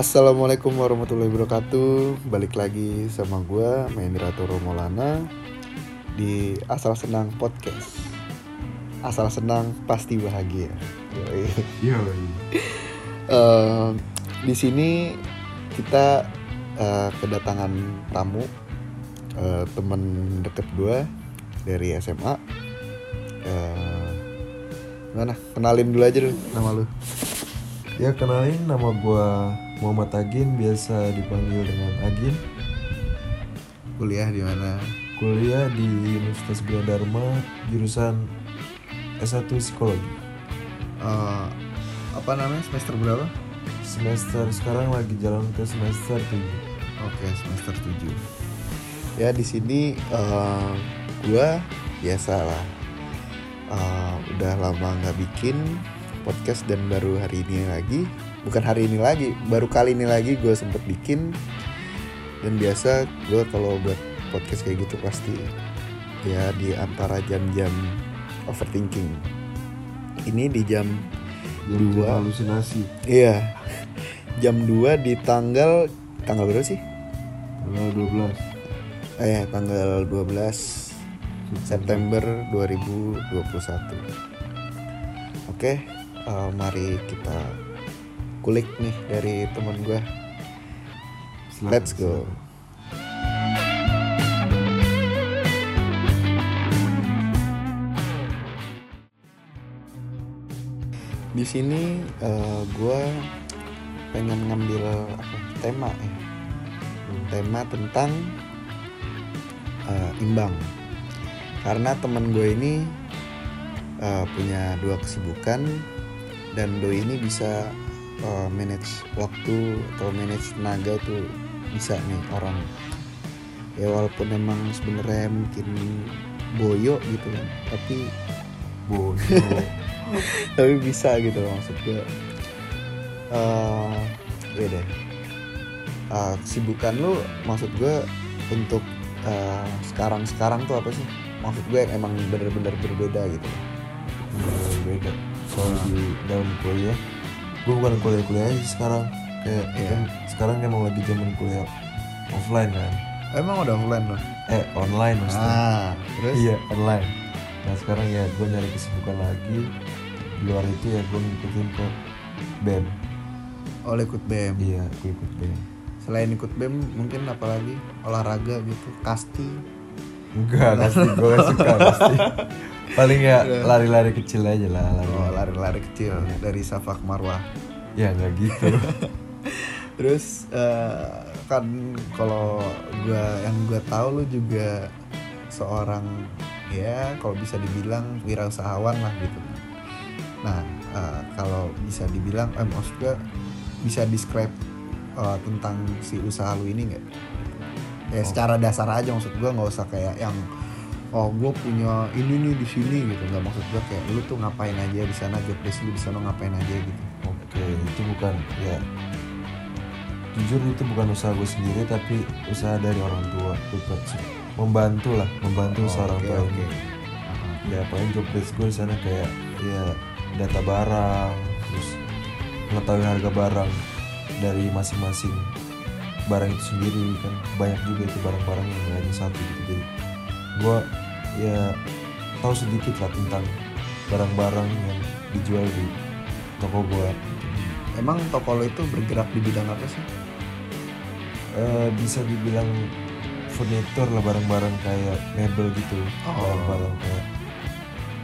Assalamualaikum warahmatullahi wabarakatuh. Balik lagi sama gue Mahendra Toro Maulana Di Asal Senang Podcast. Asal senang pasti bahagia. Yoi. Iya, Eh, Di sini kita eh, kedatangan tamu eh, Temen deket gue dari SMA Eh, Mana? Kenalin dulu aja dulu nama lu. Ya kenalin nama gua Muhammad Agin, biasa dipanggil dengan Agin. Kuliah di mana? Kuliah di Universitas Dharma jurusan S1 Psikologi. Eh, Apa namanya? Semester berapa? Semester sekarang lagi jalan ke semester 7. Oke, semester 7. Ya, di sini eh, gua biasa lah. Eh, udah lama nggak bikin podcast dan baru hari ini lagi. Bukan hari ini lagi, baru kali ini lagi gue sempet bikin. Dan biasa gue kalau buat podcast kayak gitu pasti ya di antara jam-jam overthinking. Ini di jam Dua. halusinasi. iya jam 2 di tanggal tanggal berapa sih? Tanggal 12. Eh, tanggal 12 September 2021. Oke, eh, mari kita kulik nih dari teman gue. Let's go. Di sini eh, gue pengen ngambil apa, tema ya. Tema tentang eh, imbang. Karena teman gue ini eh, punya dua kesibukan dan doi ini bisa eh, manage waktu atau manage tenaga tuh bisa nih orang. Ya walaupun emang sebenarnya mungkin boyo gitu kan, tapi Bodoh. tapi bisa gitu loh maksud gue eh ya deh Eh, kesibukan lu maksud gue untuk sekarang sekarang tuh apa sih maksud gue yang emang bener-bener berbeda gitu loh. Bener beda. Soal di dalam kuliah, gue bukan kuliah-kuliah aja sekarang. Kayak Iya. kan sekarang emang lagi zaman kuliah offline kan. emang udah offline loh Eh online maksudnya. ah terus Iya online. Nah sekarang ya gue nyari kesibukan lagi. Di luar itu ya gue ngikutin ke BEM. oleh ikut BM Iya gue ikut BEM. selain ikut BM mungkin apalagi olahraga gitu kasti Enggak pasti gue gak suka pasti. Paling ya lari-lari kecil aja lah lari. oh, lari-lari kecil dari Safak Marwah Ya nggak gitu. Terus eh, kan kalau gua yang gua tahu lu juga seorang ya kalau bisa dibilang wirausahawan lah gitu. Nah eh, kalau bisa dibilang, eh maksud gua bisa describe eh, tentang si usaha lu ini nggak? Ya secara dasar aja maksud gua nggak usah kayak yang oh gue punya ini nih di sini gitu. Nggak maksud gua kayak lu tuh ngapain aja di sana job desk lu di sana ngapain aja gitu. Oke itu bukan ya. Jujur itu bukan usaha gue sendiri tapi usaha dari orang tua Gue ber- membantu lah membantu Oh, seorang oke, tua ini ya paling job desk gue di sana kayak ya data barang terus mengetahui harga barang dari masing-masing barang itu sendiri kan. Banyak juga itu barang-barang yang hanya satu gitu jadi gue ya tahu sedikit lah tentang barang-barang yang dijual di toko gue Emang toko lo itu bergerak di bidang apa sih? Eh, bisa dibilang furnitur lah barang-barang kayak mebel gitu Oh. barang-barang kayak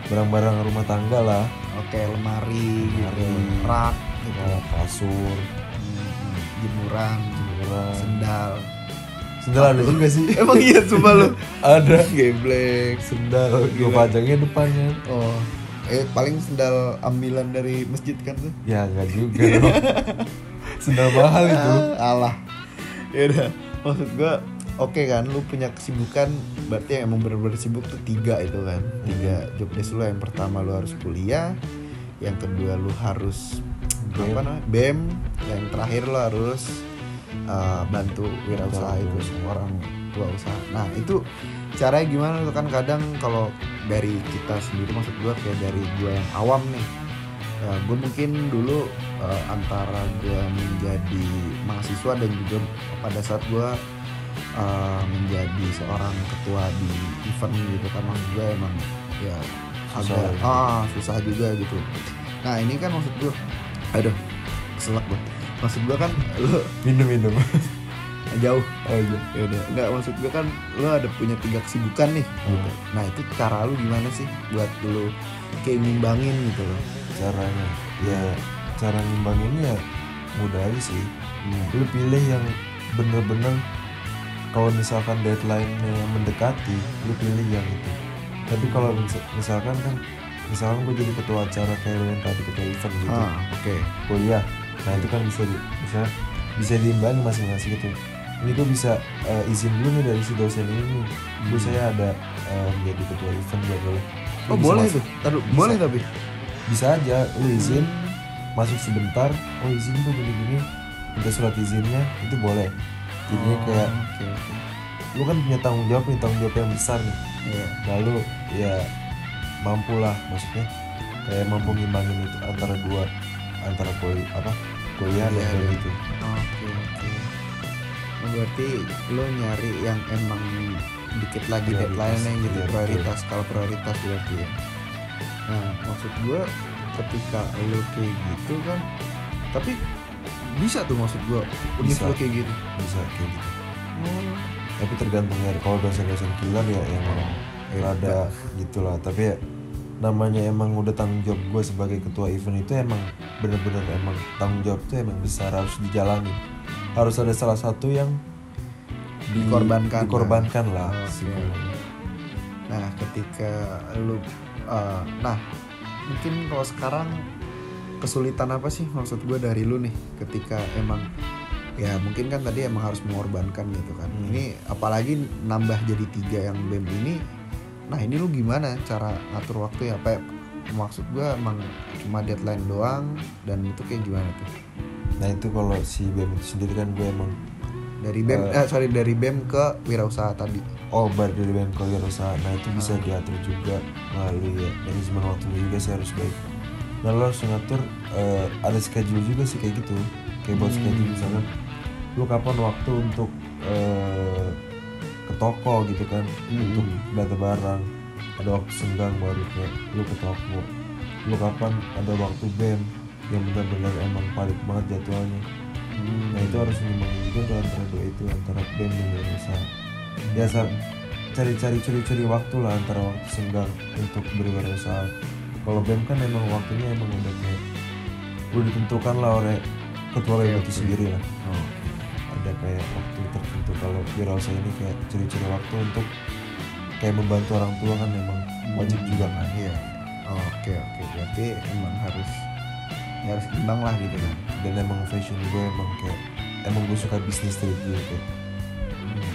barang-barang rumah tangga lah Oke, lemari, gitu, Lemari. rak, gitu. kayak kasur Hmm, jemuran, jemuran sendal. Sendal ada juga sih Emang iya sumpah lu. ada Geblek. sendal gue pajangnya depannya Oh, eh paling sendal ambilan dari masjid kan tuh. ya nggak juga dong sendal mahal itu Ah, alah. Ya udah, maksud gua oke kan lu punya kesibukan berarti yang emang bener-bener sibuk tuh tiga itu kan tiga job desk lu yang pertama lu harus kuliah yang kedua lu harus BEM. apa namanya bem yang terakhir lu harus uh, bantu wirausaha itu orang tua usaha. Nah itu caranya gimana tuh? Kan kadang kalau dari kita sendiri maksud gua kayak dari gua yang awam nih gue mungkin dulu eh, antara gue menjadi mahasiswa dan juga pada saat gue eh, menjadi seorang ketua di event gitu kan maksud gue emang ya Susah agak ya. ah susah juga gitu. Nah ini kan maksud gue aduh keselak gue maksud gue kan lo minum minum. Jauh. Oh iya. Ya udah. Nggak maksud gue kan lo ada punya tiga kesibukan nih gitu. Hmm. nah itu cara lu gimana sih buat lo kayak ngimbangin gitu loh? Caranya. Ya cara ngimbanginnya mudah aja sih. Lu pilih yang bener-bener kalau misalkan deadline-nya mendekati lu pilih yang itu. Tapi kalau mis- misalkan kan misalkan gue jadi ketua acara kayak yang tadi ketua event gitu. Ah oke. Kuliah nah itu kan bisa di, bisa bisa diimbangi masing-masing gitu. Ini gue bisa eh, izin dulu nih dari si dosen ini nih. Gue saya ada eh, menjadi ketua event ya boleh. Lu oh boleh masuk. tuh. Taruh, Bisa. boleh tapi. Bisa aja lu izin masuk sebentar. Oh izin tuh gini-gini. Minta surat izinnya itu boleh. Jadinya Oh, kayak oke oke. lu kan punya tanggung jawab nih tanggung jawab yang besar nih. Iya. lalu ya mampu lah maksudnya. Kayak mampu ngimbangin itu antara dua antara kuliah apa kuliah dan Iya, iya. gitu Oke oke. Oh, berarti lo nyari yang emang dikit lagi Prioritas, deadline-nya gitu iya, betul. prioritas kalau prioritas berarti ya. Nah maksud gue ketika lo kayak gitu kan, tapi bisa tuh maksud gue Bisa. lo kayak gitu. bisa kayak gitu Oh. tapi tergantung ya kalau dosen-dosen killer ya yang Ya, rada gitulah tapi ya namanya emang udah tanggung jawab gue sebagai ketua event itu emang bener-bener emang tanggung jawab itu emang besar harus dijalani harus ada salah satu yang di- Dikorbankan. dikorbankan lah Oke, sebenarnya. oke. Nah, ketika lu uh, nah, mungkin kalau sekarang kesulitan apa sih maksud gue dari lu nih ketika emang ya mungkin kan tadi emang harus mengorbankan gitu kan. Hmm. Ini apalagi nambah jadi tiga yang BEM ini. Nah, ini lu gimana cara ngatur waktu ya? Apa maksud gue emang cuma deadline doang dan itu kayak gimana tuh? nah itu kalau si BEM itu sendiri kan gue emang Dari BEM Eh. eh, sorry dari BEM ke wirausaha tadi. oh bar dari BEM kewirausahaan nah itu bisa diatur juga melalui ya, manajemen waktunya juga sih harus baik nah lo harus ngatur eh, ada schedule juga sih kayak gitu kayak buat Hmm. schedule misalkan lu kapan waktu untuk ke toko gitu kan Hmm. untuk data barang ada waktu senggang baru kayak lu ke toko lu kapan ada waktu BEM yang benar-benar emang padat banget jadwalnya nah itu harus nyimbangin juga tuh antara dua itu antara BEM dan wirausaha biasa cari-cari curi-curi waktu lah antara waktu senggang untuk berwirausaha kalau BEM kan emang waktunya emang udah kayak udah ditentukan lah oleh ketua BEM itu oke. sendiri lah Oh. Ada kayak waktu tertentu kalau wirausaha ini kayak curi-curi waktu untuk kayak membantu orang tua kan memang wajib Hmm. juga kan Iya. Oh, Oke oke berarti emang harus ya harus imbang lah gitu kan. dan emang fashion gue emang kayak emang gue suka bisnis dari dulu kayak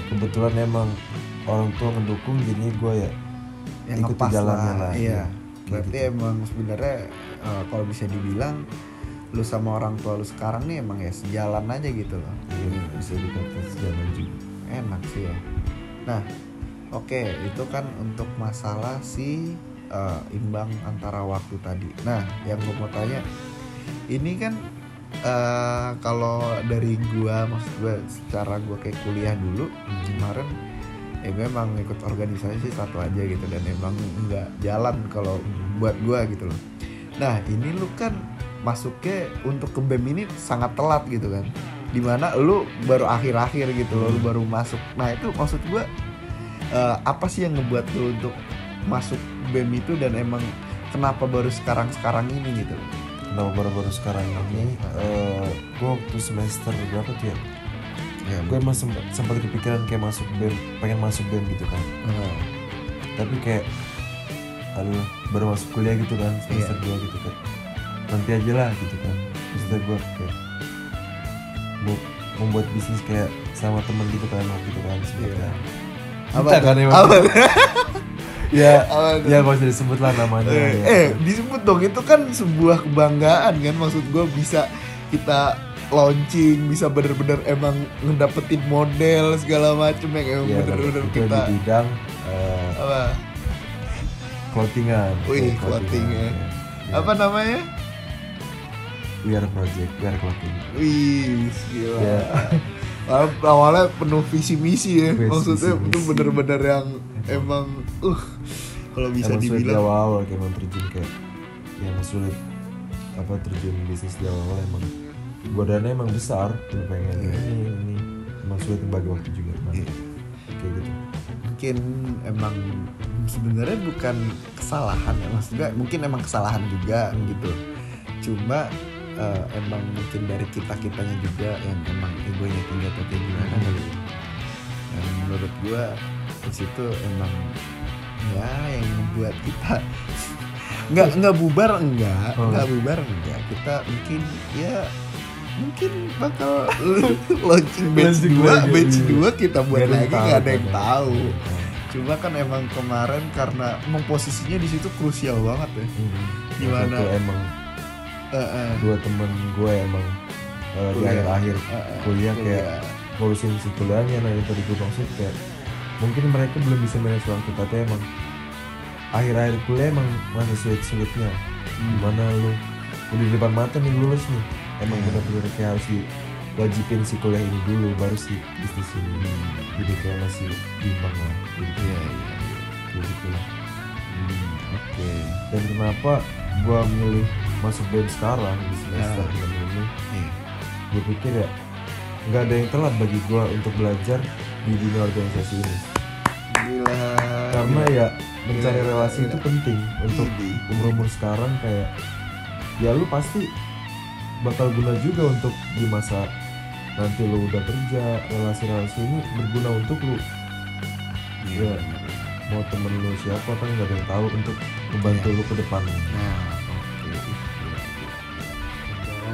kebetulan emang orang tua ngedukung jadinya gue ya Yang ngepas jalannya lah, Iya. iya. Berarti Kayak gitu. emang sebenarnya eh, kalau bisa dibilang lu sama orang tua lu sekarang nih emang ya sejalan aja gitu loh. Iya, bisa dikata sejalan juga Enak sih ya. Nah, oke itu kan untuk masalah si eh, imbang antara waktu tadi. Nah, yang gue mau tanya ini kan eh kalau dari gua maksud gua secara gua kayak kuliah dulu kemarin ya gue emang ikut organisasi sih satu aja gitu dan emang nggak jalan kalau buat gua gitu loh nah ini lu kan masuknya untuk ke BEM ini sangat telat gitu kan. Di mana lu baru akhir-akhir gitu loh lu baru masuk. Nah itu maksud gua eh, apa sih yang ngebuat lu untuk masuk BEM itu dan emang kenapa baru sekarang-sekarang ini gitu? Kenapa baru-baru sekarang ini? Eh gue waktu semester berapa tuh ya? Ya gue emang sempat sempat kepikiran kayak masuk BEM pengen masuk BEM gitu kan. Tapi kayak aduh baru masuk kuliah gitu kan semester Iya. dua gitu kan nanti aja lah gitu kan. Maksudnya gue kayak mau membuat bisnis kayak sama temen gitu kan waktu gitu kan sebutnya apa Kita kan emang. apa? Ya Apa ya gak usah disebut lah namanya. Eh, ya. eh, disebut dong. Itu kan sebuah kebanggaan kan maksud gue bisa kita launching bisa bener-bener emang ngedapetin model segala macem yang emang Ya, bener-bener itu kita di bidang eh, apa? clothingan. Wih, Kayak clothing ya. Ya. apa namanya We Are Project, We Are Clocking. Wih, gila. Ya. Awal- Awalnya penuh visi misi ya. Visi- Maksudnya visi-misi. itu bener-bener yang emang uh kalau bisa emang sulit di dibilang awal-awal kayak emang terjun kayak ya emang sulit apa terjun bisnis di awal emang godaannya emang besar lu pengen Iya. ini ini emang sulit bagi waktu juga emang. Iya. kayak gitu mungkin emang sebenarnya bukan kesalahan ya maksudnya mungkin emang kesalahan juga gitu cuma eh, emang mungkin dari kita kitanya juga yang emang egonya tinggi atau kayak gimana Hmm. kali ya. yang menurut gua di situ emang ya yang membuat kita nggak nggak bubar enggak Oh. nggak bubar enggak kita mungkin ya mungkin bakal launching batch Launching 2 lagi, batch. 2 kita buat yang lagi nggak ada yang kan. tahu cuma kan emang kemarin karena emang posisinya di situ krusial banget ya Hmm. Gimana? Satu emang Eh, dua temen gue emang eh, di akhir-akhir eh, eh, kuliah kayak kuliah. ngurusin si kuliahnya nah yang tadi gue maksud kayak mungkin mereka belum bisa manage waktu tapi emang akhir-akhir kuliah emang masih sulit-sulitnya Hmm. gimana lu udah di depan mata nih lulus nih emang Iya. bener-bener kayak harus diwajibin si kuliah ini dulu baru si bisnis ini jadi kayak masih bimbang lah kayak iya, iya. kayak gitu lah Hmm, Oke. dan kenapa gua milih masuk band sekarang di semester Ya. 6 ini Iya. gue pikir ya nggak ada yang telat bagi gua untuk belajar di dunia organisasi ini Gila. karena gila. ya mencari Gila, relasi gila. itu penting untuk Idih. umur-umur sekarang kayak ya lu pasti bakal guna juga untuk di masa nanti lu udah kerja relasi-relasi ini berguna untuk lu Iya. ya mau temen lu siapa kan nggak ada yang tahu untuk membantu Iya. lu ke depan Nah.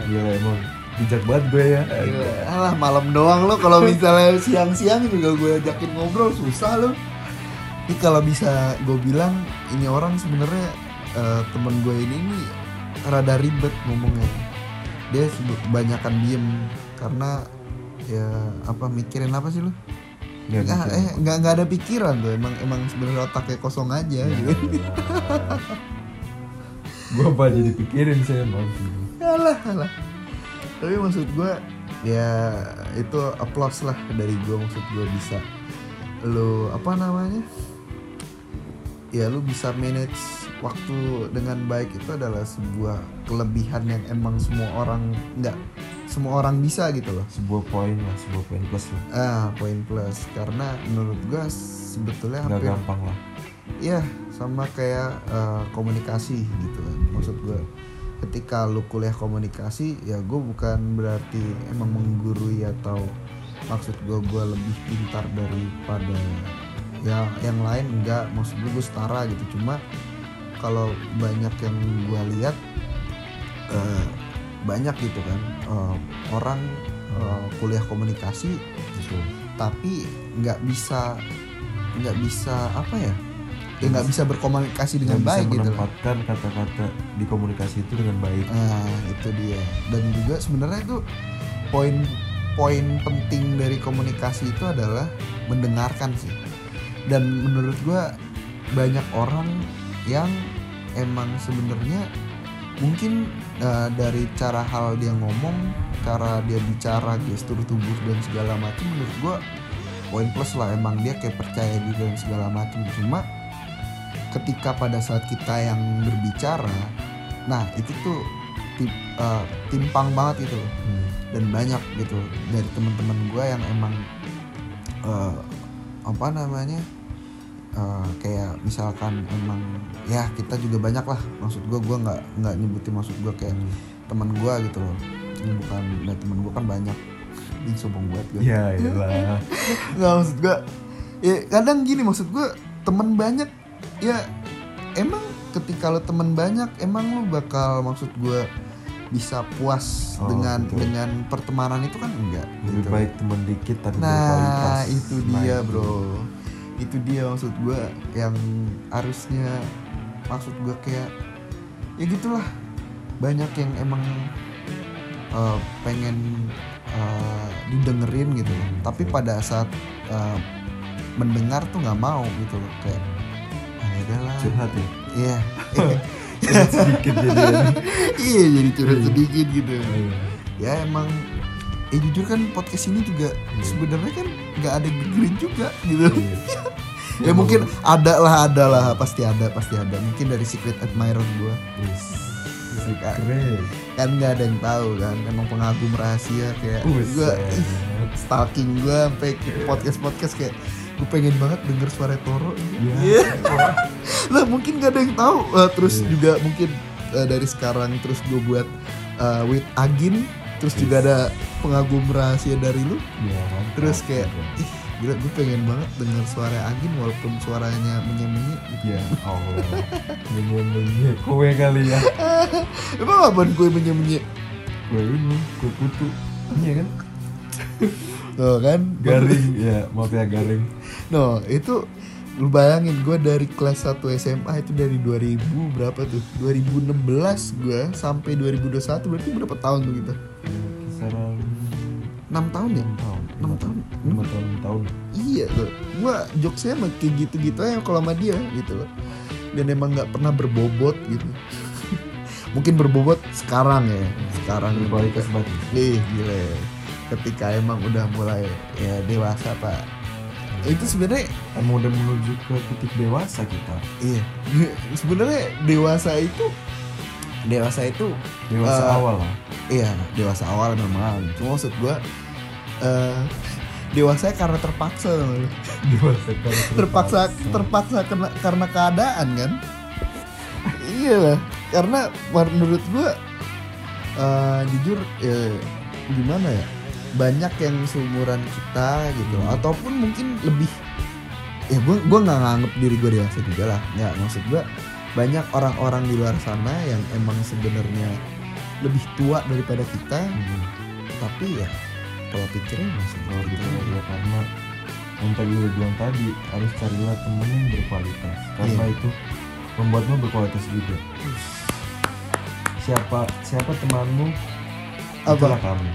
Ya emang bijak banget gue ya Gila. Alah malam doang lo kalau misalnya siang-siang juga gue ajakin ngobrol susah lo. Ini kalau bisa gue bilang ini orang sebenarnya eh, temen gue ini nih rada ribet ngomongnya. Dia kebanyakan diem karena ya apa mikirin apa sih lo? Nggak Nggak, eh nggak nggak ada pikiran tuh emang emang sebenarnya otaknya kosong aja Ya, gitu. Gue apa jadi pikirin sih emang alah alah. Tapi maksud gue ya itu applause lah dari gue maksud gue bisa lu apa namanya? Ya lu bisa manage waktu dengan baik itu adalah sebuah kelebihan yang emang semua orang nggak semua orang bisa gitu loh. Sebuah poin lah sebuah poin plus lah. Ah poin plus. Karena menurut gue sebetulnya nggak hampir gampang lah. Ya sama kayak eh, komunikasi gitu kan. Maksud gue ketika lu kuliah komunikasi ya gue bukan berarti emang menggurui atau maksud gue gue lebih pintar daripada ya yang lain enggak. Maksud gue gue setara gitu. Cuma kalau banyak yang gue lihat eh, banyak gitu kan eh, orang eh, kuliah komunikasi Betul. tapi nggak bisa nggak bisa apa ya ya nggak bisa berkomunikasi dengan bisa baik gitu menempatkan kata-kata di komunikasi itu dengan baik. Nah itu dia. Dan juga sebenarnya itu poin poin penting dari komunikasi itu adalah mendengarkan sih. Dan menurut gua banyak orang yang emang sebenarnya mungkin uh, dari cara hal dia ngomong cara dia bicara gestur tubuh dan segala macam menurut gua poin plus lah emang dia kayak percaya diri dan segala macam. Cuma ketika pada saat kita yang berbicara nah itu tuh tip- uh, timpang banget itu Hmm. dan banyak gitu dari teman-teman gue yang emang uh, apa namanya uh, kayak misalkan emang ya kita juga banyak lah. Maksud gue gue nggak nggak nyebutin maksud gue kayak Hmm. teman gue gitu loh. Ini bukan nah, teman gue kan banyak. Ini sombong banget gue ya iyalah. Nggak maksud gue ya kadang gini maksud gue temen banyak ya emang ketika lo temen banyak emang lo bakal maksud gue bisa puas Oh, dengan betul. dengan pertemanan itu kan enggak lebih gitu. baik teman dikit tapi berkualitas nah itu dia Nah, bro itu dia maksud gue yang harusnya maksud gue kayak ya gitulah banyak yang emang uh, pengen uh, didengerin gitu. Hmm, tapi betul. pada saat uh, mendengar tuh nggak mau gitu loh kayak udahlah. Curhat ya? Iya. sedikit jadi iya jadi curhat Iya. sedikit gitu. Iya. ya emang eh jujur kan podcast ini juga sebenarnya kan nggak ada gegerin juga gitu. Iya. ya mungkin ada lah ada lah pasti ada pasti ada. Mungkin dari secret admirer gue Wis. Kan- Keren. kan nggak ada yang tahu kan emang pengagum rahasia kayak gue stalking gue sampai podcast podcast kayak gue pengen banget denger suara Toro Iya. Iya. lah mungkin gak ada yang tahu. Eh, terus Iya. juga mungkin eh, dari sekarang terus gue buat eh, with Agin. Terus juga ada pengagum rahasia dari lu. Iya, mantap. terus kayak ih gila gue pengen banget denger suara Agin walaupun suaranya menye-menye. Gitu. Ya Allah. Menye-menye. Kowe kali ya. Emang apaan gue menye-menye? Gue ini Gue kutu Iya kan? Tuh kan? Garing Ya maaf ya garing no itu lu bayangin gue dari kelas 1 SMA itu dari 2000 berapa tuh? 2016 gue sampai 2021 berarti berapa tahun tuh kita? Ya, Kisaran 6 tahun ya? 6 tahun. 6 tahun. 5 tahun 6 tahun. Iya tuh gue jokesnya emang kayak gitu-gitu aja kalau sama dia gitu loh. Dan emang nggak pernah berbobot gitu. Mungkin berbobot sekarang ya sekarang. Berkualitas banget Ih gile ketika emang udah mulai ya dewasa pak itu sebenarnya udah menuju ke titik dewasa kita. Iya. Sebenarnya dewasa itu dewasa itu Dewasa Eh, awal lah. iya dewasa awal memang cuma maksud gua eh dewasa karena terpaksa. Dewasa kalau terpaksa. Terpaksa karena karena keadaan kan? Iya lah. Karena menurut gua eh, jujur ya, gimana ya banyak yang seumuran kita gitu Hmm. ataupun mungkin lebih ya gua gua nggak nganggep diri gua dewasa juga lah nggak maksud gua banyak orang-orang di luar sana yang emang sebenarnya lebih tua daripada kita Hmm. tapi ya kalau pikirnya masih Kalau gitu ya karena yang tadi udah bilang tadi harus carilah temen yang berkualitas karena Iya. itu membuatmu berkualitas juga siapa siapa temanmu Apa? itulah kamu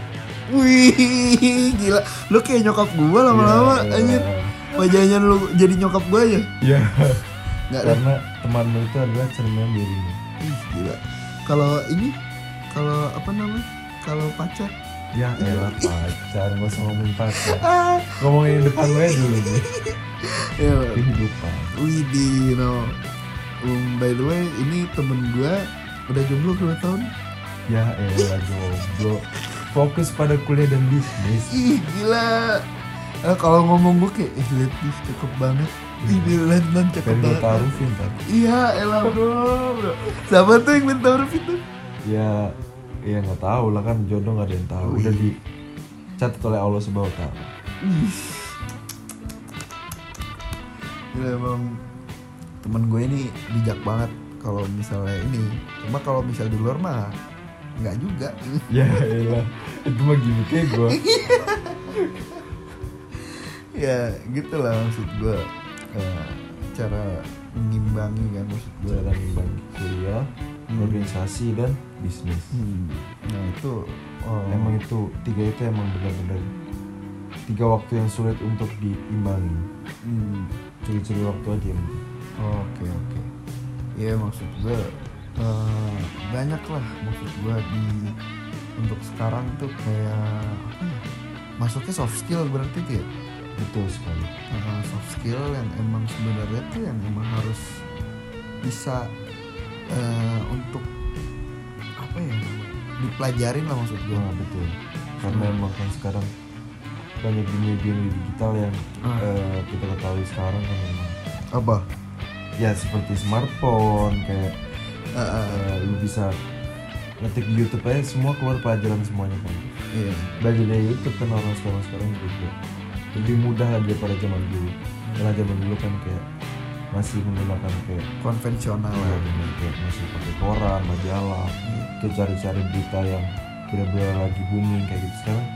Wih, gila. Lu kayak nyokap gua lama-lama Iya, anjir. iya. Wajahnya lu jadi nyokap gua aja. Iya. Enggak karena temanmu itu adalah cerminan dirimu Ih, gila. Kalau ini kalau apa namanya? Kalau pacar. ya elah pacar gak usah ngomongin pacar Ah, ngomongin depan gue dulu nih ya. kehidupan Wih, di no. Um, by the way, ini temen gua udah jomblo berapa tahun? ya elah jomblo fokus pada kuliah dan bisnis Ih, gila. Eh, kalau ngomong gua kayak, eh, lihat nih, cakep banget. Ih, lihat nan cakep gue banget. taruhin kan Iya, elah bro. Siapa tuh yang minta huruf itu? ya ya nggak tahu lah kan jodoh nggak ada yang tahu udah dicatat oleh Allah subhanahu wa taala Gila emang temen gue ini bijak banget kalau misalnya ini cuma kalau misal di luar mah nggak juga. Ya elah itu mah gimmicknya gue ya gitu lah maksud gue Eh, cara mengimbangi kan maksud gue cara membagi kuliah Hmm. organisasi dan bisnis. Hmm, nah itu oh, emang itu tiga itu emang benar-benar tiga waktu yang sulit untuk diimbangi. Hmm, curi-curi waktu aja. Yang penting. oke oke. Ya maksud gue eh, banyak lah maksud gue di untuk sekarang tuh kayak apa ya masuknya soft skill berarti tuh ya? Betul sekali. Uh, soft skill yang emang sebenarnya tuh yang emang harus bisa uh, untuk apa ya dipelajarin lah maksud gue nah, betul. Karena emang kan sekarang banyak dunia dunia digital yang Ah. eh, kita ketahui sekarang kan memang apa? Ya seperti smartphone kayak Uh, uh, lu bisa ngetik di YouTube aja semua keluar pelajaran semuanya kan? Iya. Belajar dari YouTube kan orang sekarang sekarang juga lebih mudah lah daripada zaman dulu. Karena zaman dulu kan kayak masih menggunakan kayak konvensional ya, bener, kayak masih pakai koran majalah kayak cari-cari berita yang benar-benar lagi booming kayak gitu. Sekarang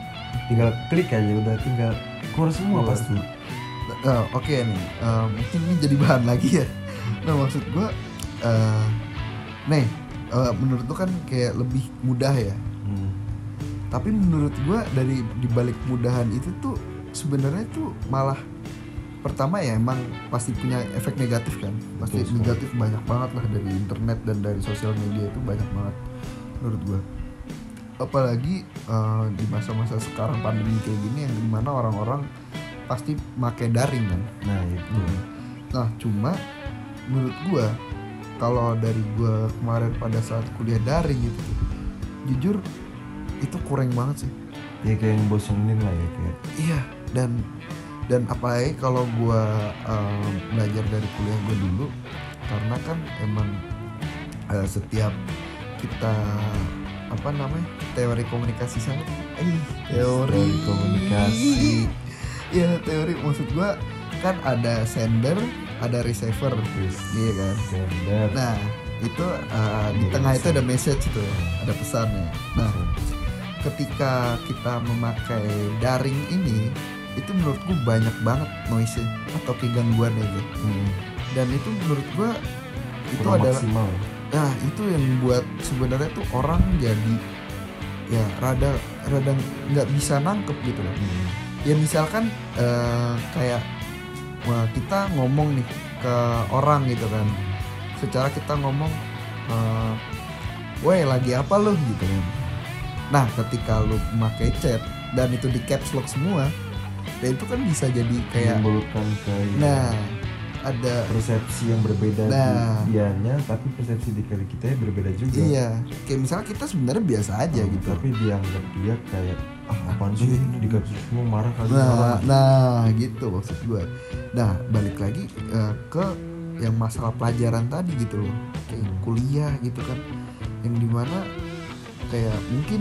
tinggal klik aja udah tinggal keluar semua Keluar. pasti. Uh, oke nih uh, mungkin ini jadi bahan lagi ya. Nah maksud gue uh, nih uh, menurut lu kan kayak lebih mudah ya? Hmm. tapi menurut gua dari dibalik mudahan itu tuh sebenarnya tuh malah pertama ya emang pasti punya efek negatif kan? Pasti Betul negatif banyak banget lah dari internet dan dari sosial media itu banyak banget menurut gua. Apalagi eh, di masa-masa sekarang pandemi kayak gini yang di mana orang-orang pasti pakai daring kan? Nah itu. Nah cuma menurut gua kalau dari gua kemarin pada saat kuliah daring gitu jujur itu kurang banget sih. Ya kayak yang bosenin lah ya kayak. Iya dan dan apalagi kalau gua em, belajar dari kuliah gue dulu karena kan emang eh, setiap kita apa namanya teori komunikasi sangat eh teori. Teori komunikasi. ya teori. Maksud gua kan ada sender ada receiver. Iya kan? Gender nah itu eh, di tengah itu ada message tuh ada pesannya. Nah ketika kita memakai daring ini itu menurut gue banyak banget noise atau kegangguannya gitu Hmm, dan itu menurut gue itu kurang adalah maksimal. Nah itu yang buat sebenarnya tuh orang jadi ya rada rada nggak bisa nangkep gitu loh. Hmm, ya misalkan eh, kayak wah, kita ngomong nih ke orang gitu kan. Secara kita ngomong eh, woi lagi apa lu? gitu kan. Nah ketika lu memakai chat dan itu di caps lock semua dan itu kan bisa jadi kayak nah ada persepsi yang berbeda Nah. di dianya tapi persepsi di kali kita ya berbeda juga. Iya. Kayak misalnya kita sebenarnya biasa aja Hmm, gitu. tapi dianggap dia kayak ah apaan sih ini dikasih semua marah kali Nah, marah nah gitu maksud gue. Nah balik lagi eh, ke yang masalah pelajaran tadi gitu loh, kayak kuliah gitu kan, yang di mana kayak mungkin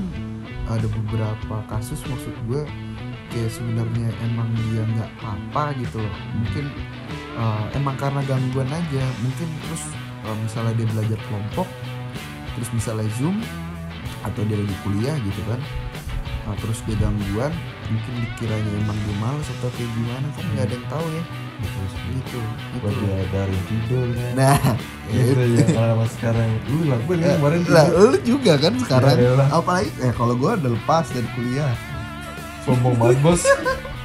ada beberapa kasus maksud gue kayak sebenarnya emang dia nggak apa gitu loh, mungkin eh, emang karena gangguan aja, mungkin terus eh, misalnya dia belajar kelompok, terus misalnya zoom atau dia lagi kuliah gitu kan, Nah, terus dia gangguan mungkin dikiranya emang dia males atau kayak gimana kan nggak ada yang tahu ya. Sekali. gitu buat gitu dia dari tidur kan. Nah ya gitu itu. ya kalau sekarang. Lu Eh, kemarin lah lu juga kan sekarang. Ya, elah. apalagi eh kalau gue udah lepas dari kuliah sombong banget bos.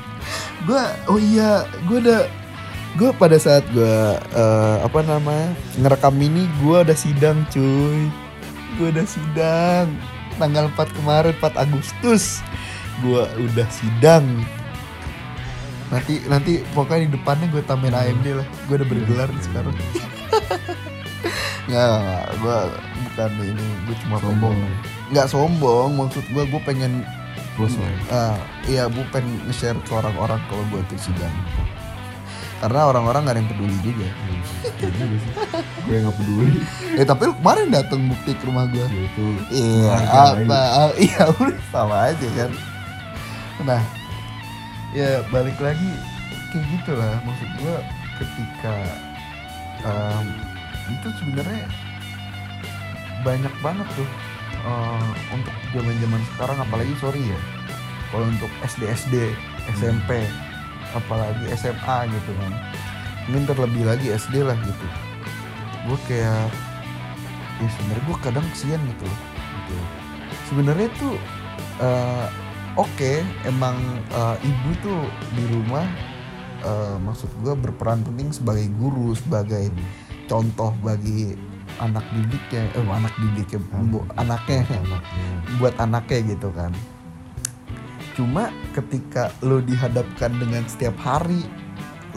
Gue oh iya gue udah gue pada saat gue eh, apa namanya ngerekam ini gue udah sidang cuy. Gue udah sidang. Tanggal 4 kemarin 4 Agustus. Gue udah sidang. Nanti nanti pokoknya di depannya gue tambahin AMD lah. Gue udah bergelar nih sekarang. Nggak gue bukan ini gue cuma sombong. nggak sombong maksud gue gue pengen bos lah Ah, iya gue pengen nge-share ke orang-orang kalau gue tuh sidang karena orang-orang gak ada yang peduli juga. Gue nggak peduli. Eh tapi lu kemarin datang bukti ke rumah gue Ya, itu iya apa? ah, iya udah sama aja kan? Nah ya balik lagi kayak gitu lah. Maksud gue ketika em, itu sebenarnya banyak banget tuh eh, untuk zaman zaman sekarang apalagi sorry ya kalau untuk SD SD SMP apalagi SMA gitu kan. Mungkin terlebih lagi SD lah gitu. Gue kayak ya sebenarnya gue kadang kesian gitu loh. Gitu. Sebenarnya tuh eh, oke emang eh, ibu tuh di rumah eh, maksud gue berperan penting sebagai guru sebagai contoh bagi anak didiknya eh anak didiknya bu, anaknya. anaknya. Buat anaknya gitu kan. Cuma ketika lu dihadapkan dengan setiap hari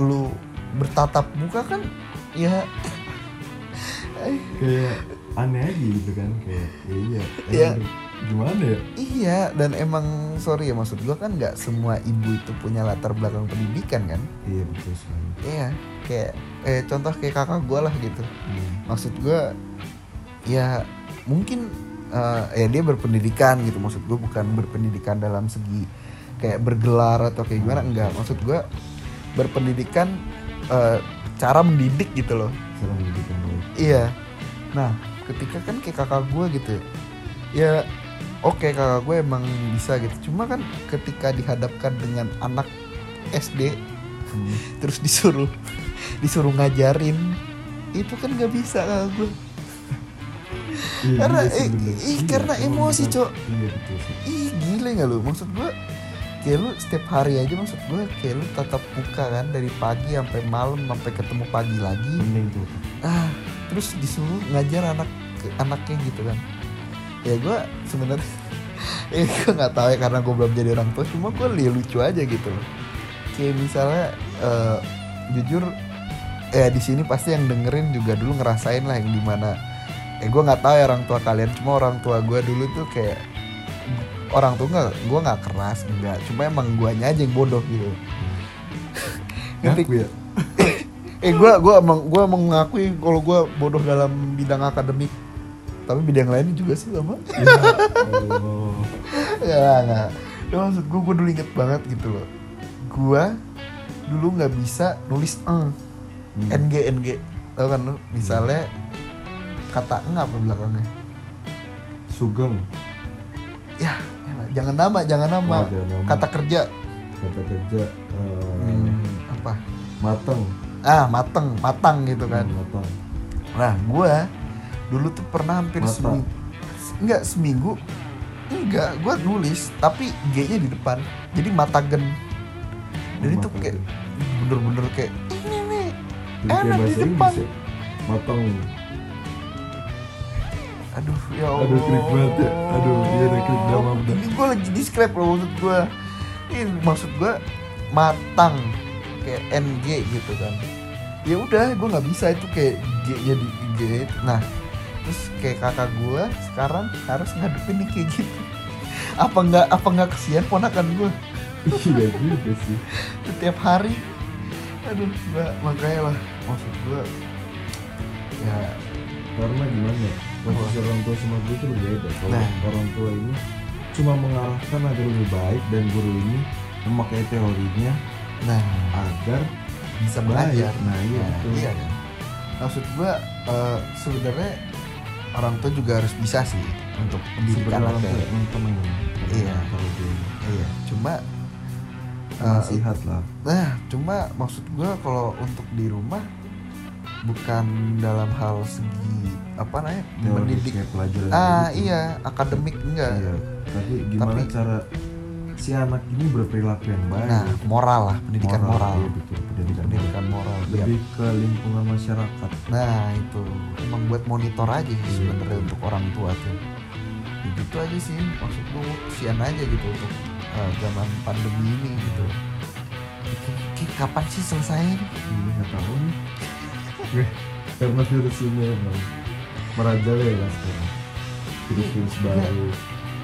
lu bertatap muka kan ya. Kayak aneh aja gitu kan kayak ya. iya Iya. Gimana ya? Iya dan emang sorry ya maksud gua kan nggak semua ibu itu punya latar belakang pendidikan kan? Iya betul sekali. Iya kayak eh contoh kayak kakak gua lah gitu. Hmm. maksud gua ya mungkin eh, ya dia berpendidikan gitu. Maksud gua bukan berpendidikan dalam segi kayak bergelar atau kayak gimana enggak. Maksud gua berpendidikan eh, cara mendidik gitu loh. Pendidikan baik. Iya. Nah ketika kan kayak kakak gue gitu ya oke kakak gue emang bisa gitu. Cuma kan ketika dihadapkan dengan anak SD Hmm. terus disuruh disuruh ngajarin itu kan nggak bisa kakak gue. Iya Karena- juga sih, eh, Iya, karena emosi. Cok. iya betul ih gile nggak lu? Maksud gue kayak lu setiap hari aja maksud gue kayak lu tatap muka kan dari pagi sampai malam sampai ketemu pagi lagi. Mending tuh ah terus disuruh ngajar anak anaknya gitu kan ya gue sebenarnya eh gue nggak tahu ya karena gue belum jadi orang tua cuma gue lihat lucu aja gitu loh. Kayak misalnya eh, jujur ya di sini pasti yang dengerin juga dulu ngerasain lah yang di mana eh gue nggak tahu ya orang tua kalian cuma orang tua gue dulu tuh kayak orang tua nggak gue nggak keras enggak cuma emang guanya aja yang bodoh gitu. Ngerti ya? Eh gue gua emang gue mengakui kalau gue bodoh dalam bidang akademik tapi bidang lain juga sih sama. Ya Allah ya nggak ya, maksud gue gue dulu inget banget gitu loh. Gue dulu nggak bisa nulis eng Hmm. ng ng tau kan lu? Misalnya kata eng apa belakangnya? Sugeng. Ya jangan nama jangan nama. Oh, jangan nama. kata kerja. Kata kerja eh, Hmm, apa? mateng. Ah mateng matang gitu kan. Hmm, mateng. Nah, gua dulu tuh pernah hampir Mata. seminggu. Enggak seminggu. Enggak gua nulis tapi G-nya di depan. Jadi matagen jadi tuh kayak bener-bener kayak ini nih enak di depan. Ya. mateng aduh ya Allah Aduh, klik banget ya. Aduh, iya ada klik dalam ini gua lagi describe loh maksud gua. Ini maksud gua matang kayak NG gitu kan. Ya udah gua nggak bisa itu kayak G-nya di G. Nah terus kayak kakak gua sekarang harus ngadepin nih kayak gitu. Apa nggak apa nggak kesian ponakan gua? Iya juga sih. Setiap hari. Aduh gua makanya lah maksud gua ya. Karena gimana ya posisi orang tua sama guru itu berbeda. Kalau Nah. orang tua ini cuma mengarahkan agar lebih baik dan guru ini memakai teorinya nah. agar bisa belajar. Nah iya Nah, iya kan? Maksud gua eh, sebenarnya orang tua juga harus bisa sih untuk mendidik orang tua. tenang Iya. iya cuma eh, nasihat lah. Nah cuma maksud gua kalau untuk di rumah bukan dalam hal segi apa namanya mendidik. pelajaran ah gitu. iya akademik enggak. Iya tapi gimana Tapi- cara si anak ini berperilaku yang baik nah moral lah pendidikan moral, iya, betul pendidikan, pendidikan moral moral. biar lebih ke lingkungan masyarakat Nah itu emang buat monitor aja sih Iya. sebenarnya untuk orang tua tuh. Ya, gitu aja sih maksud gue kesian aja gitu untuk eh, zaman pandemi ini gitu. Ki, kapan sih selesai? ini nggak tahu nih karena virus ini emang merajalela ya sekarang virus-virus Iya. baru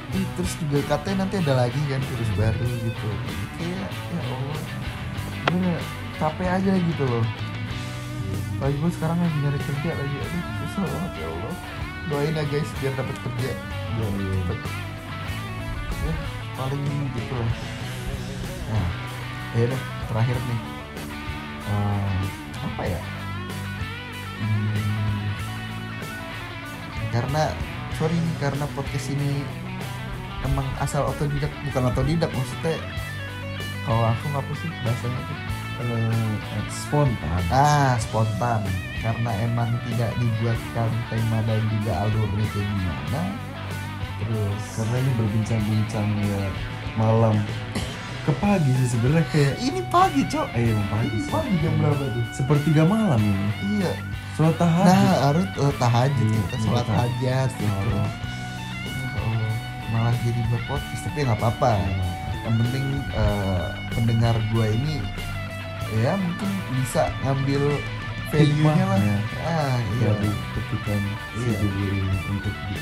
Ih, terus juga katanya nanti ada lagi kan virus baru gitu. Kayak ya Allah, gue capek aja gitu loh. Lagi gue sekarang lagi nyari kerja lagi, aduh susah banget ya Allah. Doain ya guys biar dapat kerja. Biar cepet. Ya paling gitu lah. Nah, ya udah terakhir nih. Eh, apa ya? Hmm, karena sorry nih, karena podcast ini emang asal otodidak bukan otodidak maksudnya kalau aku apa sih bahasanya tuh Eh, spontan. Ah spontan. Karena emang tidak dibuatkan tema dan juga alurnya kayak gimana. Terus karena ini berbincang-bincang ya malam. Ke pagi sih sebenarnya kayak ini pagi cok. Eh emang pagi ini pagi jam berapa tuh? Sepertiga malam ini. Iya. Sholat tahajud. Nah harus uh, tahajud Iya, kita iya, sholat tahajud. gitu malah jadi buat podcast tapi nggak apa-apa. Yang penting eh, pendengar gua ini ya mungkin bisa ngambil value-nya lah. Hikmahnya. Ah iya. Dari ketika si Iya. ini untuk Iya.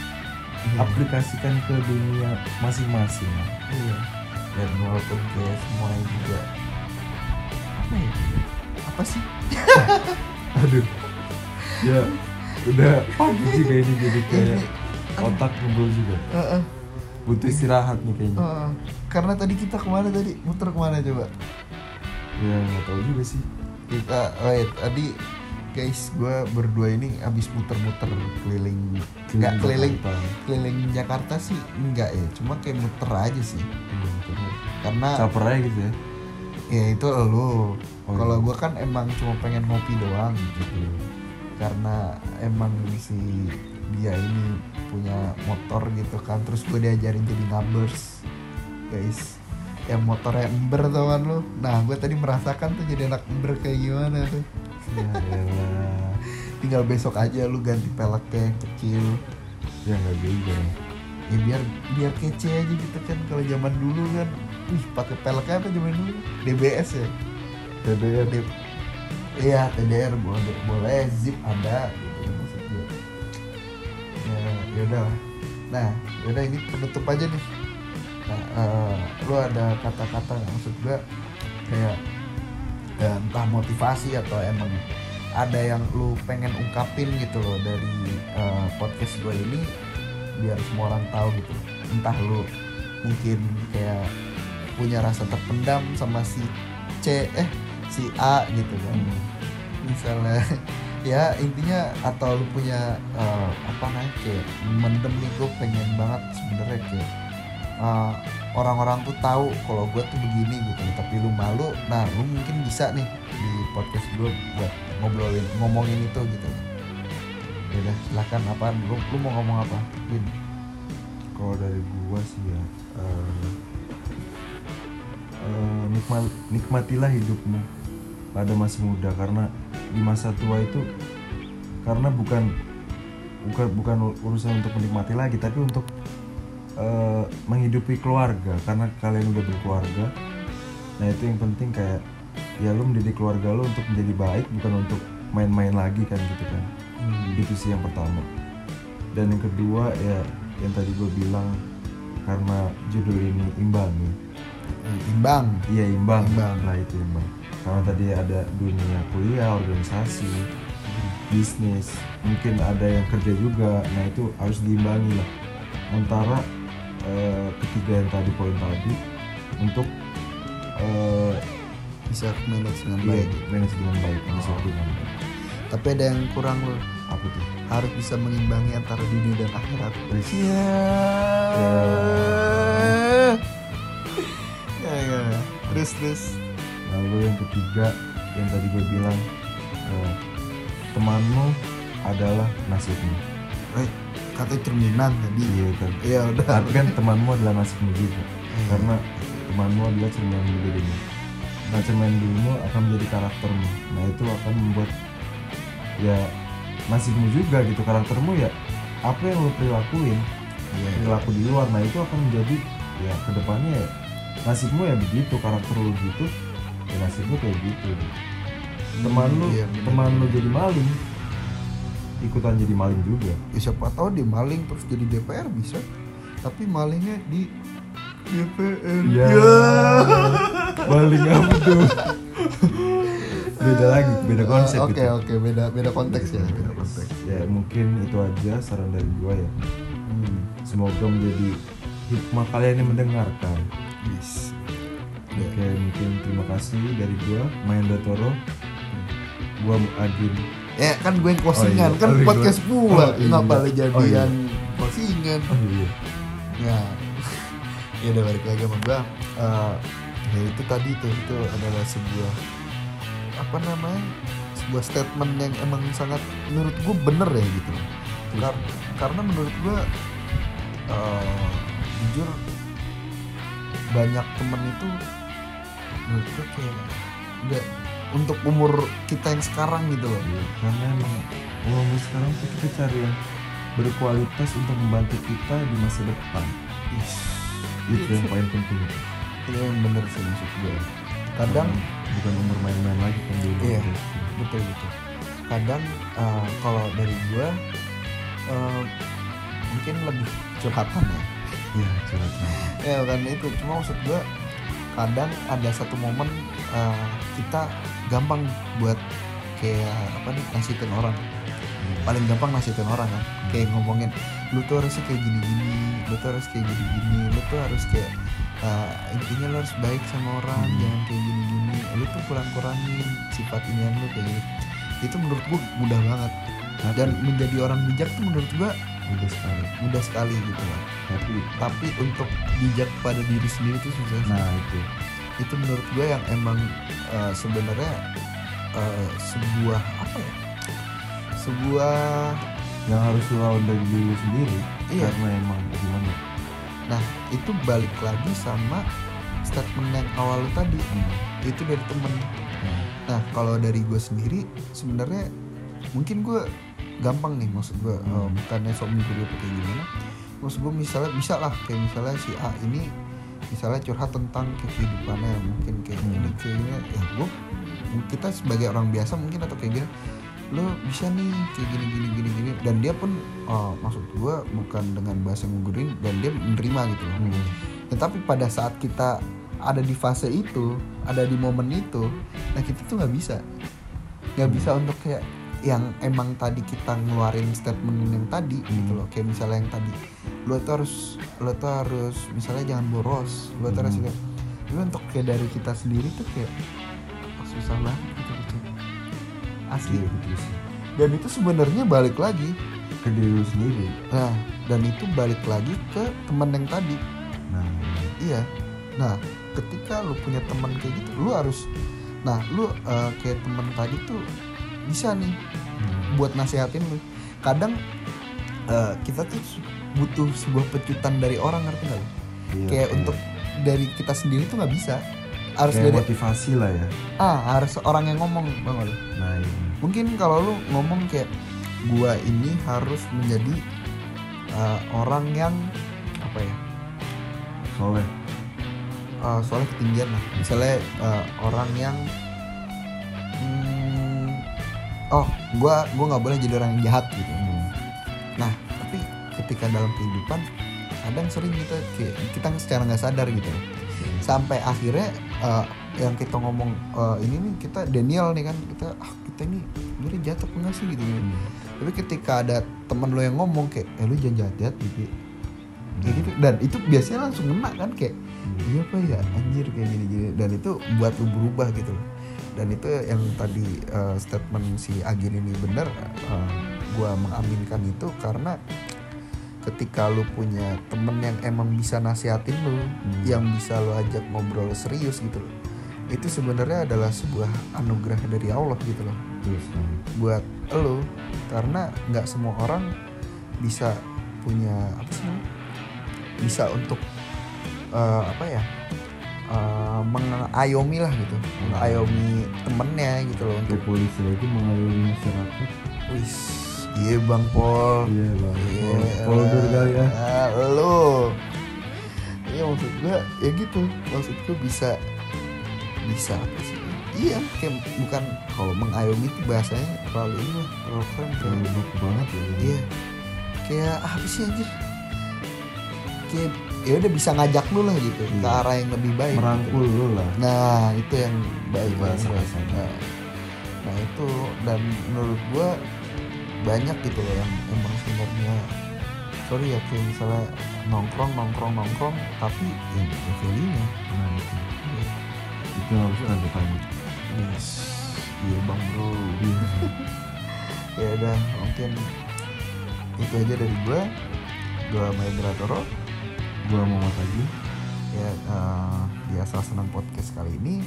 diaplikasikan ke dunia masing-masing. Iya. Dan walaupun kayak semuanya juga apa ya? Apa sih? aduh. Ya udah. Pagi. Sih kayaknya jadi kayak Ini, otak ngebul juga. Heeh, butuh istirahat nih kayaknya heeh. Karena tadi kita ke mana tadi? Muter ke mana coba? ya nggak tahu juga sih Kita, wait, tadi guys, gue berdua ini abis muter-muter keliling, nggak keliling, Jakarta. keliling Jakarta sih enggak ya, cuma kayak muter aja sih. Iya, betul. Karena caper aja gitu ya ya itu lo, Oh, kalau iya. gue kan emang cuma pengen ngopi doang gitu. karena emang si dia ini punya motor gitu kan terus gue diajarin jadi numbers guys. Yang motornya ember tau kan lu? Nah gue tadi merasakan tuh jadi anak ember kayak gimana tuh. Ya tinggal besok aja lu ganti peleknya yang kecil. Ya nggak juga. Ya biar biar kece aja gitu kan kalau zaman dulu kan. Wih pakai peleknya apa zaman dulu? DBS ya? TDR iya TDR boleh boleh zip ada ya lah nah yaudah ini penutup aja nih. Nah eh, lu ada kata-kata nggak? maksud gue kayak ya, entah motivasi atau emang ada yang lu pengen ungkapin gitu loh dari eh, podcast gue ini biar semua orang tahu gitu. Entah lu mungkin kayak punya rasa terpendam sama si C eh si A gitu kan. Misalnya ya intinya atau lu punya eh, apa namanya kayak mendem nih gue pengen banget sebenarnya kayak eh, orang-orang tuh tahu kalau gue tuh begini gitu. Tapi lu malu nah lu mungkin bisa nih di podcast gue buat ngobrolin ngomongin itu gitu. Ya udah silakan. Apa lu lu mau ngomong apa Win? Kalau dari gua sih ya eh, eh, nikmat nikmatilah hidupmu pada masih muda. Karena di masa tua itu karena bukan bukan bukan urusan untuk menikmati lagi tapi untuk eh, menghidupi keluarga. Karena kalian udah berkeluarga nah itu yang penting kayak ya lu mendidik keluarga lu untuk menjadi baik bukan untuk main-main lagi kan gitu kan. Itu sih yang pertama. Dan yang kedua ya yang tadi gue bilang karena judul ini imbangi Eh, imbang. Iya imbang. Imbang. lah itu imbang karena tadi ada dunia kuliah organisasi bisnis mungkin ada yang kerja juga nah itu harus diimbangi lah antara eh, ketiga yang tadi poin tadi untuk eh, bisa manage dengan iya, baik manage dengan baik bisa Oh. dengan baik tapi ada yang kurang loh apa tuh harus bisa mengimbangi antara dunia dan akhirat. Iya. Ya, ya. Terus terus. Lalu yang ketiga yang tadi gue bilang eh, temanmu adalah nasibmu. Eh, katanya cerminan tadi. iya kan? Iya udah. tapi kan temanmu adalah nasibmu juga karena temanmu adalah cerminan dirimu. Nah cerminan dirimu akan menjadi karaktermu. Nah itu akan membuat ya nasibmu juga gitu. Karaktermu ya apa yang lo perilakuin Iya. perilaku di luar. Nah itu akan menjadi ya ke depannya ya nasibmu ya begitu karakter lo gitu ya nasibmu kayak gitu teman lu Iya, bener. teman lu jadi maling ikutan jadi maling juga Ya, siapa tahu dia maling terus jadi DPR bisa. Tapi malingnya di DPR. Ya. maling apa tuh beda lagi beda konsep Oke itu oke beda beda konteks ya. Beda konteks. ya mungkin itu aja saran dari gua ya Hmm. semoga menjadi hikmah kalian yang mendengarkan Yes. Oke mungkin terima kasih dari gua Mahendra Toro gua Agin Ya kan gue yang closingan Oh, iya. kan Oh, iya. podcast gua. Oh, iya. Kenapa lu jadi Oh, iya. yang closingan? oh iya Ya. ya udah balik lagi sama gua. Eh, ya itu tadi tuh itu adalah sebuah apa namanya? sebuah statement yang emang sangat menurut gua bener ya gitu. Kar- karena menurut gua eh, jujur banyak temen itu menurut kayak udah untuk umur kita yang sekarang gitu loh. Iya, karena emang umumnya sekarang tuh kita cari yang berkualitas untuk membantu kita di masa depan. Ih, itu yang paling penting. Itu yang bener sih maksud gue kadang bukan umur main-main lagi kan dulu Iya. betul betul. Kadang eh, kalau dari gue eh, mungkin lebih curhatan ya. Iya curhat ya kan itu. Cuma maksud gue kadang ada satu momen eh, kita gampang buat kayak apa nih nasihatin orang. Paling gampang nasihatin orang kan kayak ngomongin lu tuh harusnya kayak gini-gini lu tuh harus kayak gini-gini lu tuh harus kayak uh, intinya lu harus baik sama orang Hmm. jangan kayak gini-gini lu tuh kurang-kurangin sifat inian lu kayak gitu. Itu menurut gua mudah banget. Dan menjadi orang bijak tuh menurut gua udah sekali mudah sekali gitu loh tapi tapi untuk bijak pada diri sendiri tuh susah sih. nah itu itu menurut gue yang emang uh, sebenarnya uh, sebuah apa ya sebuah yang harus lawan dari diri sendiri Iya. karena emang gimana nah itu balik lagi sama statement yang awal tadi Hmm. itu dari temen Hmm. nah kalau dari gue sendiri sebenarnya mungkin gue gampang nih maksud gue Hmm. eh, bukannya sok menggurui apa kayak gimana maksud gue misalnya bisa lah kayak misalnya si A ini misalnya curhat tentang kehidupannya mungkin kayak Hmm. ini kayak gini ya gue kita sebagai orang biasa mungkin atau kayak gini lo bisa nih kayak gini gini gini gini dan dia pun oh, maksud gue bukan dengan bahasa menggurui dan dia menerima gitu loh Hmm. tetapi pada saat kita ada di fase itu ada di momen itu nah kita tuh nggak bisa nggak bisa untuk kayak yang emang tadi kita ngeluarin statement yang tadi gitu Hmm. loh kayak misalnya yang tadi lo tuh harus lo tuh harus misalnya jangan boros lo tuh harus Hmm. kayak tapi untuk kayak dari kita sendiri tuh kayak oh, susah banget gitu gitu asli Iya, betul sih. dan itu sebenarnya balik lagi ke diri lu sendiri nah dan itu balik lagi ke teman yang tadi nah Iya. Nah, ketika lu punya teman kayak gitu, lu harus nah, lu eh, kayak teman tadi tuh bisa nih buat nasehatin lu. Kadang eh, kita tuh butuh sebuah pecutan dari orang ngerti nggak lu? Iya, Kayak untuk dari kita sendiri tuh nggak bisa. Harus kayak dari motivasi lah ya ah harus orang yang ngomong bang lu. nah iya Mungkin kalau lu ngomong kayak gua ini harus menjadi eh, orang yang apa ya? soleh uh, soalnya ketinggian lah misalnya uh, orang yang oh gua gua nggak boleh jadi orang yang jahat gitu. Hmm. nah tapi ketika dalam kehidupan kadang sering kita kayak kita secara nggak sadar gitu. Loh. sampai akhirnya uh, yang kita ngomong uh, ini nih kita Daniel nih kan kita ah kita ini sebenarnya jahat apa enggak sih? gitu Hmm. tapi ketika ada teman lo yang ngomong kayak eh lu jangan jahat jahat gitu. Kayak gitu. Dan itu biasanya langsung ngena kan kayak Hmm. iya apa ya anjir kayak gini gini dan itu buat lu berubah gitu loh dan itu yang tadi uh, statement si Agin ini benar uh, gua mengaminkan itu karena ketika lu punya temen yang emang bisa nasihatin lu Hmm. yang bisa lu ajak ngobrol serius gitu loh itu sebenarnya adalah sebuah anugerah dari Allah gitu loh Terus, hmm. buat lo karena nggak semua orang bisa punya apa sih bisa untuk eh, apa ya eh, mengayomi lah gitu. Mengayomi. Temennya gitu loh untuk polisi aja mengayomi masyarakat. Wis iya bang Pol iya bang Iya, polder kali ya. ah, lo. Iya maksud gue ya gitu. Maksud gue bisa bisa apa sih? Iya kayak bukan kalau mengayomi itu bahasanya terlalu ini lah terlalu keren terlalu banget ya. Iya. Kayak apa sih anjir? Kayak ya udah bisa ngajak lu lah gitu ke Iya. arah yang lebih baik merangkul gitu. lu lah. Nah itu yang baik banget. nah, nah itu dan menurut gua banyak gitu loh yang emang sebenarnya sorry ya kayak misalnya nongkrong nongkrong nongkrong tapi ya ada value nya nah itu itu yang harus tanda tanya. Yes. Iya bang bro. Iya. ya udah mungkin itu aja dari gua. Gua Mahendra Toro gua mau lagi ya eh, di asal senang podcast kali ini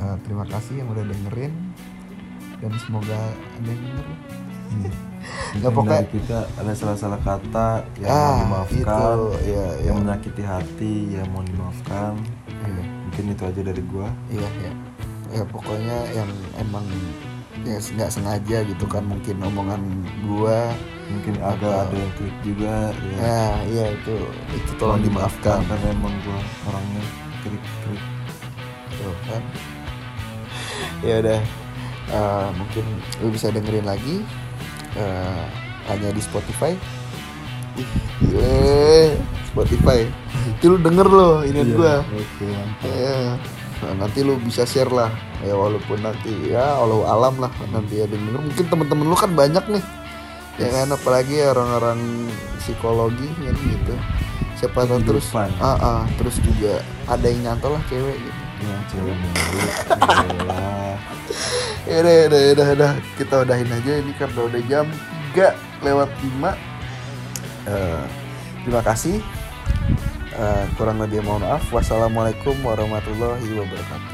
Eh, terima kasih yang udah dengerin. Dan semoga ada yang denger Iya. Ya, Mungkin pokoknya- kita ada salah-salah kata yang Ah, mau dimaafkan itu, ya, ya. yang menyakiti hati yang mau dimaafkan. Iya, mungkin itu aja dari gua. Iya ya ya pokoknya yang emang ya nggak sengaja gitu kan mungkin omongan gua mungkin agak ada yang klik juga ya. Ya iya itu itu tolong dimaafkan. karena emang gua orangnya klik klik tuh kan. Ya udah Eh, mungkin lu bisa dengerin lagi eh, hanya di Spotify. Ih, gile Spotify. Itu lu denger lo ini Iya, gua. oke mantap. Ya nah, nanti lu bisa share lah ya walaupun nanti ya Allah alam lah nanti ada denger. Mungkin temen-temen lu kan banyak nih. Ya kan apalagi orang-orang psikologi kan gitu. Siapa tahu terus Kehidupan. ah, ah, terus juga ada yang nyantol lah cewek gitu. Ya cewek ya udah ya udah ya udah, ya udah. kita udahin aja ini karena udah jam 3 lewat 5 Eh, terima kasih. Eh, kurang lebih mohon maaf. Wassalamualaikum warahmatullahi wabarakatuh